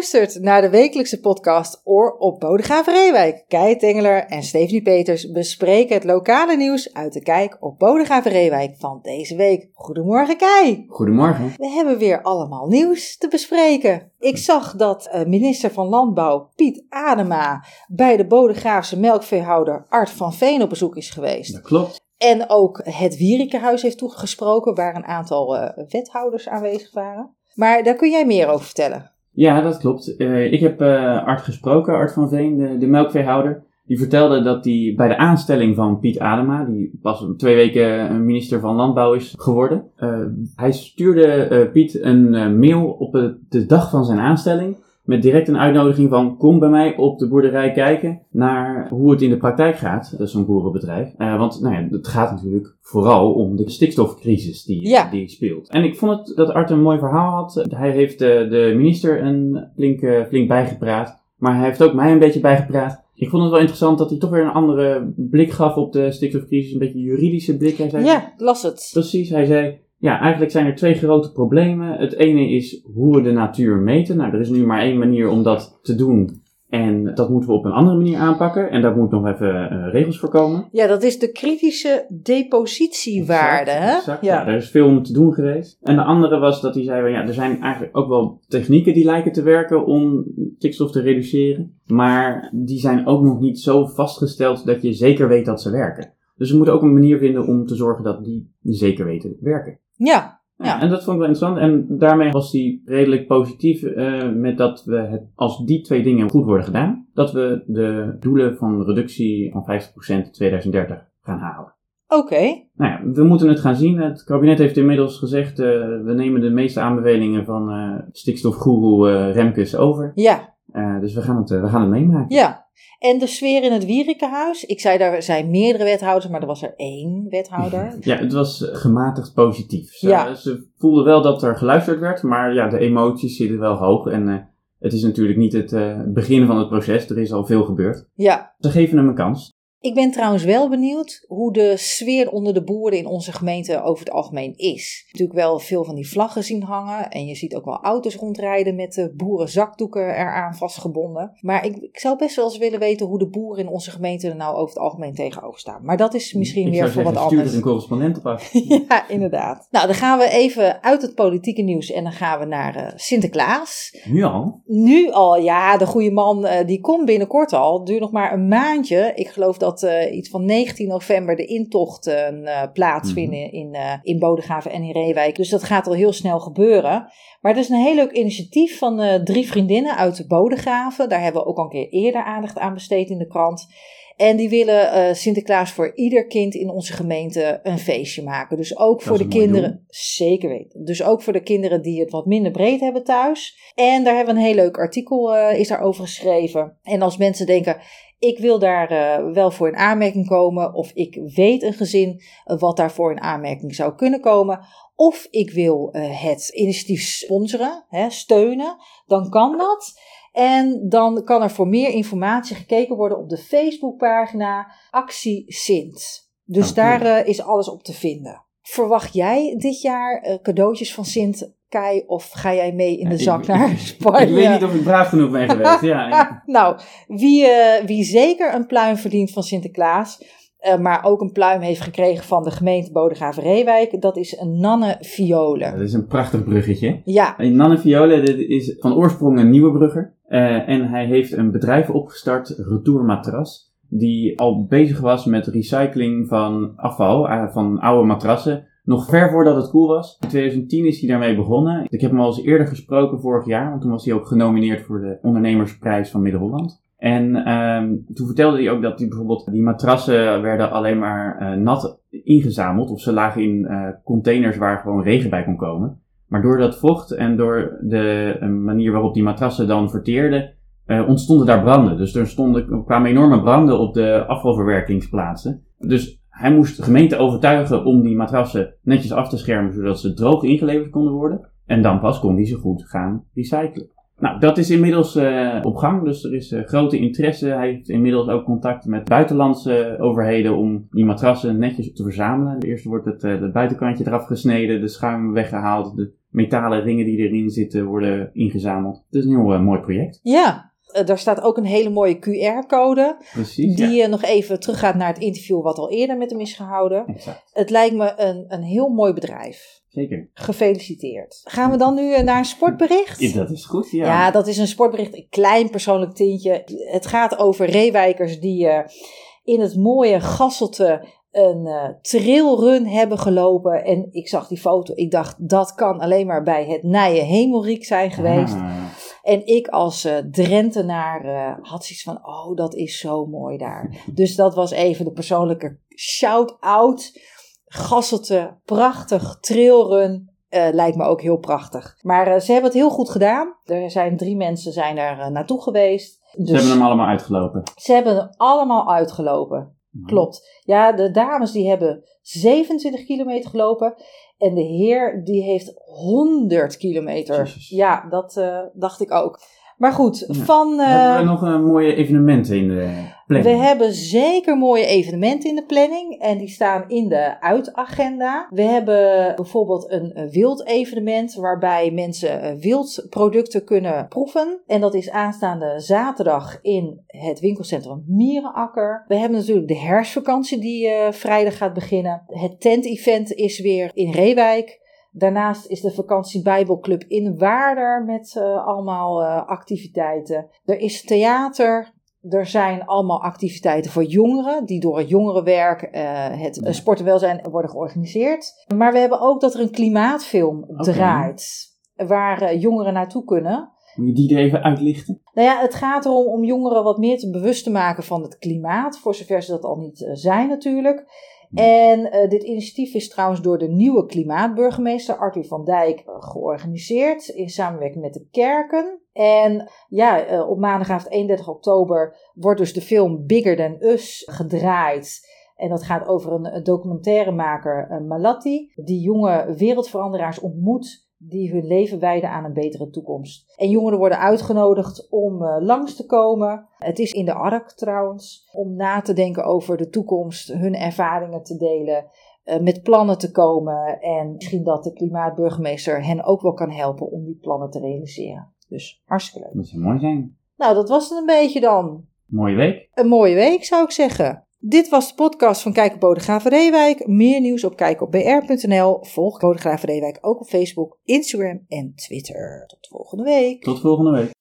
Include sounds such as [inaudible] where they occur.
luistert naar de wekelijkse podcast Oor op Bodegraven Reewijk. Kei Tengeler en Stephanie Peters bespreken het lokale nieuws uit de kijk op Bodegraven Reewijk van deze week. Goedemorgen Kei. Goedemorgen. We hebben weer allemaal nieuws te bespreken. Ik zag dat uh, minister van Landbouw Piet Adema bij de Bodegraafse melkveehouder Art van Veen op bezoek is geweest. Dat klopt. En ook het Wierikehuis heeft toegesproken, waar een aantal uh, wethouders aanwezig waren. Maar daar kun jij meer over vertellen. Ja, dat klopt. Uh, ik heb uh, Art gesproken, Art van Veen, de, de melkveehouder. Die vertelde dat hij bij de aanstelling van Piet Adema, die pas twee weken minister van Landbouw is geworden, hij stuurde Piet een mail op de dag van zijn aanstelling met direct een uitnodiging van kom bij mij op de boerderij kijken naar hoe het in de praktijk gaat. Dat is zo'n boerenbedrijf. Uh, want nou ja, het gaat natuurlijk vooral om de stikstofcrisis die, ja. die speelt. En ik vond het dat Art een mooi verhaal had. Hij heeft de, de minister een flink, flink bijgepraat. Maar hij heeft ook mij een beetje bijgepraat. Ik vond het wel interessant dat hij toch weer een andere blik gaf op de stikstofcrisis. Een beetje juridische blik. Hij zei, ja, las het. Precies, hij zei ja, eigenlijk zijn er twee grote problemen. Het ene is hoe we de natuur meten. Nou, er is nu maar één manier om dat te doen. En dat moeten we op een andere manier aanpakken. En daar moet nog even uh, regels voor komen. Ja, dat is de kritische depositiewaarde. Exact, hè? exact. Ja. ja, er is veel om te doen geweest. En de andere was dat hij zei: ja, er zijn eigenlijk ook wel technieken die lijken te werken om stikstof te reduceren. Maar die zijn ook nog niet zo vastgesteld dat je zeker weet dat ze werken. Dus we moeten ook een manier vinden om te zorgen dat die zeker weten werken. Ja, ja. ja. En dat vond ik wel interessant. En daarmee was hij redelijk positief uh, met dat we, het, als die twee dingen goed worden gedaan, dat we de doelen van reductie van 50% in 2030 gaan halen. Oké. Okay. Nou ja, we moeten het gaan zien. Het kabinet heeft inmiddels gezegd, uh, we nemen de meeste aanbevelingen van uh, stikstofgoeroe Remkes over. Ja. Dus we gaan, het, we gaan het meemaken. Ja. En de sfeer in het Wierikehuis. Ik zei, daar zijn meerdere wethouders, maar er was er één wethouder. [laughs] Ja, het was gematigd positief. Ze, ja. ze voelden wel dat er geluisterd werd, maar ja, de emoties zitten wel hoog. En uh, het is natuurlijk niet het begin van het proces, er is al veel gebeurd. Ja. Ze geven hem een kans. Ik ben trouwens wel benieuwd hoe de sfeer onder de boeren in onze gemeente over het algemeen is. Natuurlijk wel veel van die vlaggen zien hangen en je ziet ook wel auto's rondrijden met de boerenzakdoeken eraan vastgebonden. Maar ik, ik zou best wel eens willen weten hoe de boeren in onze gemeente er nou over het algemeen tegenover staan. Maar dat is misschien ik weer voor zeggen, wat anders. Stuur er een correspondent op af. [laughs] ja, inderdaad. Nou, dan gaan we even uit het politieke nieuws en dan gaan we naar uh, Sinterklaas. Nu al? Nu al, ja. De goede man uh, die komt binnenkort al. Het duurt nog maar een maandje. Ik geloof dat dat uh, iets van 19 november de intochten uh, plaatsvinden mm -hmm. in, uh, in Bodegraven en in Reewijk. Dus dat gaat al heel snel gebeuren. Maar het is een heel leuk initiatief van drie vriendinnen uit Bodegraven. Daar hebben we ook al een keer eerder aandacht aan besteed in de krant. En die willen Sinterklaas voor ieder kind in onze gemeente een feestje maken. Dus ook voor de kinderen. Zeker weten. Dus ook voor de kinderen die het wat minder breed hebben thuis. En daar hebben we een heel leuk artikel is daarover geschreven. En als mensen denken ik wil daar uh, wel voor in aanmerking komen, of ik weet een gezin uh, wat daarvoor in aanmerking zou kunnen komen, of ik wil uh, het initiatief sponsoren, hè, steunen, dan kan dat. En dan kan er voor meer informatie gekeken worden op de Facebookpagina Actie Sint. Dus Okay. daar is alles op te vinden. Verwacht jij dit jaar cadeautjes van Sint Kai of ga jij mee in de Ja, zak ik- naar Spanje? Ik weet niet of ik braaf genoeg ben geweest. Ja, ja. [laughs] nou, wie, eh, wie zeker een pluim verdient van Sinterklaas, eh, maar ook een pluim heeft gekregen van de gemeente Bodegraven-Reewijk, dat is een Nanne Violen. dat is een prachtig bruggetje. Ja, En Nanne Viole dit is van oorsprong een nieuwe brugger. Eh, en hij heeft een bedrijf opgestart, Retour Matras. Die al bezig was met recycling van afval, eh, van oude matrassen. Nog ver voordat het cool was. In 2010 is hij daarmee begonnen. Ik heb hem al eens eerder gesproken vorig jaar. Want toen was hij ook genomineerd voor de ondernemersprijs van Midden-Holland. En ehm, toen vertelde hij ook dat die, bijvoorbeeld die matrassen werden alleen maar eh, nat ingezameld. Of ze lagen in eh, containers waar gewoon regen bij kon komen. Maar door dat vocht en door de manier waarop die matrassen dan verteerden, eh, ontstonden daar branden. Dus er stonden, kwamen enorme branden op de afvalverwerkingsplaatsen. Dus hij moest de gemeente overtuigen om die matrassen netjes af te schermen, zodat ze droog ingeleverd konden worden. En dan pas kon hij ze goed gaan recyclen. Nou, dat is inmiddels uh, op gang, dus er is uh, grote interesse. Hij heeft inmiddels ook contact met buitenlandse overheden om die matrassen netjes te verzamelen. Eerst wordt het, het buitenkantje eraf gesneden, de schuim weggehaald, de metalen ringen die erin zitten worden ingezameld. Het is een heel mooi project. Ja, daar staat ook een hele mooie QR-code. Die ja. nog even teruggaat naar het interview wat al eerder met hem is gehouden. Exact. Het lijkt me een, een heel mooi bedrijf. Zeker. Gefeliciteerd. Gaan we dan nu eh, naar een sportbericht? Ja, dat is goed, ja. Ja, dat is een sportbericht, een klein persoonlijk tintje. Het gaat over reewijkers die uh, in het mooie Gasselte een uh, trailrun hebben gelopen. En ik zag die foto, ik dacht dat kan alleen maar bij het Nije Hemelriek zijn geweest. Ah, En ik als uh, Drentenaar uh, had zoiets van, oh dat is zo mooi daar. dus dat was even de persoonlijke shout-out. Gasselte, prachtig trailrun. Uh, lijkt me ook heel prachtig. Maar ze hebben het heel goed gedaan. Er zijn drie mensen zijn er uh, naartoe geweest. Dus ze hebben hem allemaal uitgelopen. Ze hebben hem allemaal uitgelopen. Mm. Klopt. Ja, de dames die hebben 27 kilometer gelopen. En de heer die heeft 100 kilometer. Jezus. Ja, dat uh, dacht ik ook. Maar goed, Ja. van... Uh, Hebben we nog een mooie evenementen in de planning? we hebben zeker mooie evenementen in de planning en die staan in de uitagenda. We hebben bijvoorbeeld een eh, wild evenement waarbij mensen eh, wildproducten kunnen proeven. En dat is aanstaande zaterdag in het winkelcentrum Mierenakker. We hebben natuurlijk de herfstvakantie die uh, vrijdag gaat beginnen. Het tent-event is weer in Reewijk. Daarnaast is de vakantie Bijbelclub in Waarder met uh, allemaal uh, activiteiten. Er is theater. Er zijn allemaal activiteiten voor jongeren die door het jongerenwerk, uh, het sport en welzijn worden georganiseerd. Maar we hebben ook dat er een klimaatfilm draait waar jongeren naartoe kunnen. Moet je die er even uitlichten? Nou ja, het gaat erom om jongeren wat meer te bewust te maken van het klimaat, voor zover ze dat al niet zijn natuurlijk. En uh, dit initiatief is trouwens door de nieuwe klimaatburgemeester Arthur van Dijk uh, georganiseerd in samenwerking met de kerken. En ja, uh, op maandagavond 31 oktober wordt dus de film Bigger Than Us gedraaid. En dat gaat over een documentairemaker, Malatti, die jonge wereldveranderaars ontmoet die hun leven wijden aan een betere toekomst. En jongeren worden uitgenodigd om uh, langs te komen. Het is in de ARK trouwens, om na te denken over de toekomst, hun ervaringen te delen, uh, met plannen te komen en misschien dat de klimaatburgemeester hen ook wel kan helpen om die plannen te realiseren. Dus hartstikke leuk. Dat zou mooi zijn. Nou, dat was het een beetje dan. Mooie week. Een mooie week zou ik zeggen. Dit was de podcast van Kijk op Bodegraven Reewijk. Meer nieuws op kijkopbr.nl. Volg Bodegraven Reewijk ook op Facebook, Instagram en Twitter. Tot volgende week. Tot volgende week.